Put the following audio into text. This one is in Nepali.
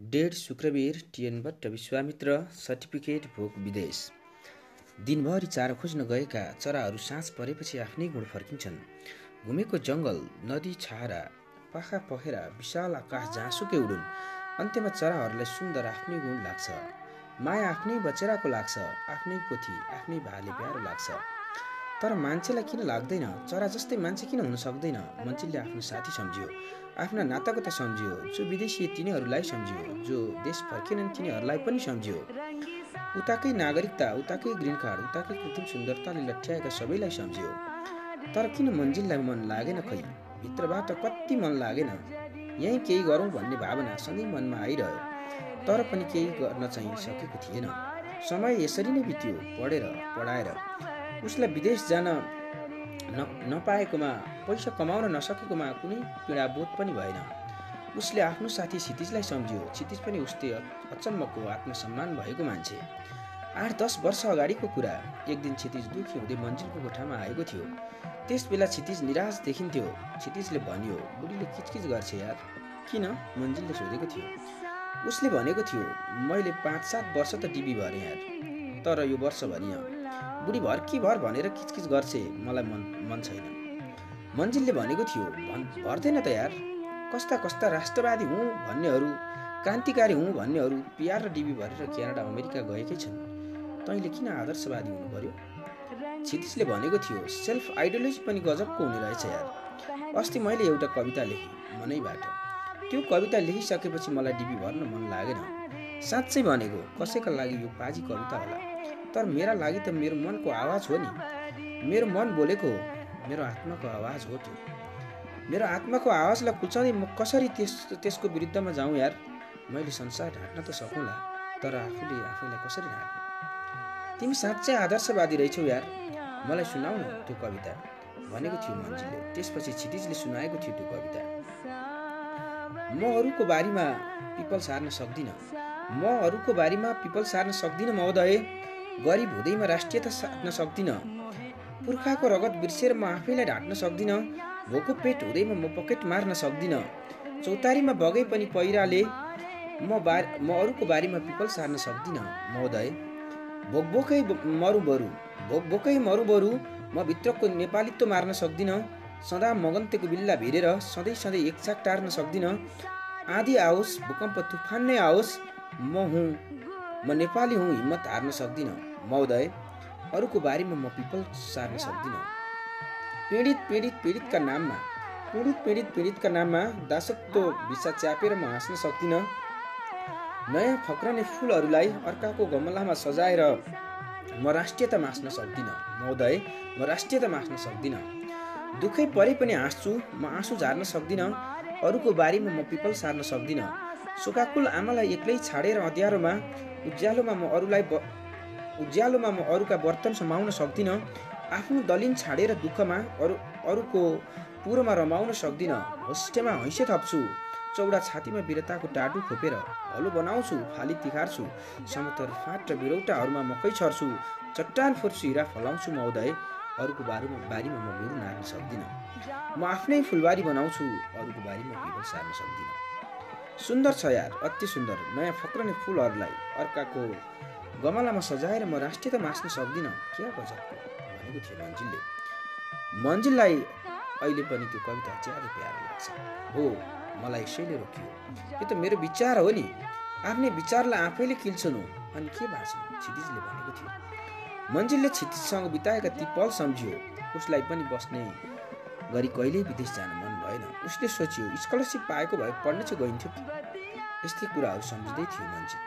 डेढ शुक्रवीर टिएनबाट विश्वामित्र सर्टिफिकेट भोक विदेश। दिनभरि चारो खोज्न गएका चराहरू साँझ परेपछि आफ्नै गुण फर्किन्छन्। घुमेको जङ्गल नदी छारा पाखा पखेरा विशाल आकाश जहाँसुकै उडुन्। अन्त्यमा चराहरूलाई सुन्दर आफ्नै गुण लाग्छ। माया आफ्नै बचेराको लाग्छ आफ्नै पोथी आफ्नै भाले प्यारो लाग्छ। तर मान्छेलाई किन लाग्दैन? चरा जस्तै मान्छे किन हुन सक्दैन? मन्छेले आफ्नो साथी सम्झियो आफ्ना नाताको त सम्झियो जो विदेशी तिनीहरूलाई सम्झियो जो देश फर्केनन् तिनीहरूलाई पनि सम्झियो। उताकै नागरिकता उताकै ग्रिन कार्ड उताकै कृत्रिम सुन्दरताले लट्ठ्याएका सबैलाई सम्झियो। तर किन मन्जिललाई मन लागेन खै? भित्रबाट कति मन लागेन? यहीँ केही गरौँ भन्ने भावना सधैँ मनमा आइरह्यो। तर पनि केही गर्न चाहिँ सकेको थिएन। समय यसरी नै बित्यो पढेर पढाएर। उसलाई विदेश जान न नपाएकोमा पैसा कमाउन नसकेकोमा कुनै पीडाबोध पनि भएन। उसले आफ्नो साथी क्षितिजलाई सम्झ्यो। क्षितिज पनि उस्तै अचम्मको आत्मसम्मान भएको मान्छे। आठ दस वर्ष अगाडिको कुरा। एक दिन क्षितिज दुखी हुँदै मन्जिलको कोठामा आएको थियो। त्यस बेला क्षितिज निराश देखिन्थ्यो। क्षितिजले भन्यो बुढीले किचकिच गर्छ यार। किन? मन्जिलले सोधेको थियो। उसले भनेको थियो मैले पाँच सात वर्ष त टिभी भरेँ यार। तर यो वर्ष भनियो। बुढी भर कि भर भनेर किचकिच गर्छे मलाई मन मन छैन। मन्जिलले भनेको थियो भन् भर्दैन त यार। कस्ता कस्ता राष्ट्रवादी हुँ भन्नेहरू क्रान्तिकारी हुँ भन्नेहरू पिआर र डिबी भरेर क्यानाडा अमेरिका गएकै छन्। तैँले किन आदर्शवादी हुनु पर्यो? क्षितिजले भनेको थियो सेल्फ आइडियोलोजी पनि गजबको हुने रहेछ यार। अस्ति मैले एउटा कविता लेखेँ मनैबाट। त्यो कविता लेखिसकेपछि मलाई डिबी भर्न मन लागेन। साँच्चै भनेको कसैका लागि यो पाजी कविता होला। तर मेरा लागि त मेरो मनको आवाज हो नि। मेरो मन बोलेको हो। मेरो आत्माको आवाज हो त्यो। मेरो आत्माको आवाजलाई कुचाउँदै म कसरी त्यस त्यसको विरुद्धमा जाउँ यार? मैले संसार ढाँट्न त सकौँला तर आफूले आफैलाई कसरी ढाँट्ने? तिमी साँच्चै आदर्शवादी रहेछौ यार। मलाई सुनाउ न त्यो कविता भनेको थियो मन्जीले त्यसपछि क्षितिजले सुनाएको थियो त्यो कविता। म अरूको बारीमा पिपल सार्न सक्दिनँ। म अरूको बारीमा पिपल सार्न सक्दिनँ महोदय। गरिब हुँदैमा राष्ट्रियता साट्न सक्दिनँ। पुर्खाको रगत बिर्सेर म आफैलाई ढाँट्न सक्दिनँ। भोको पेट हुँदैमा म पकेट मार्न सक्दिनँ। चौतारीमा बगे पनि पहिराले म बार म अरूको बारीमा पिपल सार्न सक्दिनँ महोदय। भोकभोकै मरु बरु। भोकभोकै मरु बरु। म भित्रको नेपालीत्व मार्न सक्दिनँ। सदा मगन्तेको बिल्ला भिरेर सधैँ सधैँ एकचाक टार्न सक्दिनँ। आधी आओस् भूकम्प तुफान नै आओस् म हुँ। म नेपाली हुँ हिम्मत हार्न सक्दिनँ। महोदय अरूको बारेमा म पिपल सार्न सक्दिनँ। पीडित पीडित पीडितका नाममा पीडित पीडित पीडितका नाममा दासत्व भिसा च्यापेर म हाँस्न सक्दिनँ। नयाँ फक्रने फुलहरूलाई अर्काको गमलामा सजाएर म राष्ट्रियता मास्न सक्दिनँ। महोदय म राष्ट्रियता मास्न सक्दिनँ। दुःखै परे पनि हाँस्छु म आँसु झार्न सक्दिनँ। अरूको बारीमा म पिपल सार्न सक्दिनँ। सुकाकुल आमालाई एक्लै छाडेर अँध्यारोमा उज्यालोमा म अरूलाई उज्यालोमा म अरूका बर्तन समाउन सक्दिनँ आफ्नो दलिन छाडेर दुःखमा अरू अरूको पुरोमा रमाउन सक्दिनँ होस्टेमा हैसे थप्छु चौडा छातीमा वीरताको टाटु खोपेर हलो बनाउँछु फाली तिखार्छु समतर फाट र बिरौटाहरूमा मकै छर्छु चट्टान फुर्छु हिरा फलाउँछु महोदय अरूको बारीमा बारीमा म गुरु नार्न सक्दिनँ। म आफ्नै फुलबारी बनाउँछु अरूको बारीमा बिगल सार्न सक्दिनँ। सुन्दर छ यार अति सुन्दर। नयाँ फक्रने फुलहरूलाई अर्काको गमलामा सजाएर म राष्ट्रियता मास्न सक्दिनँ। क्या गजबको भनेको थियो मन्जिलले। मन्जिललाई अहिले पनि त्यो कविता ज्यादै प्यारो लाग्छ। हो मलाई यसैले रोकियो। यो त मेरो विचार हो नि। आफ्नै विचारलाई आफैले किल्छनु। अनि के बाँच्नु? क्षितिजले भनेको थियो। मन्जिलले क्षितिजसँग बिताएका ती पल सम्झियो। उसलाई पनि बस्ने गरी कहिल्यै विदेश जान उसले सोच्यो स्कलरसिप पाएको भए पढ्न चाहिँ गइन्थ्यो यस्तै कुराहरू सम्झिँदै थियो मान्छे।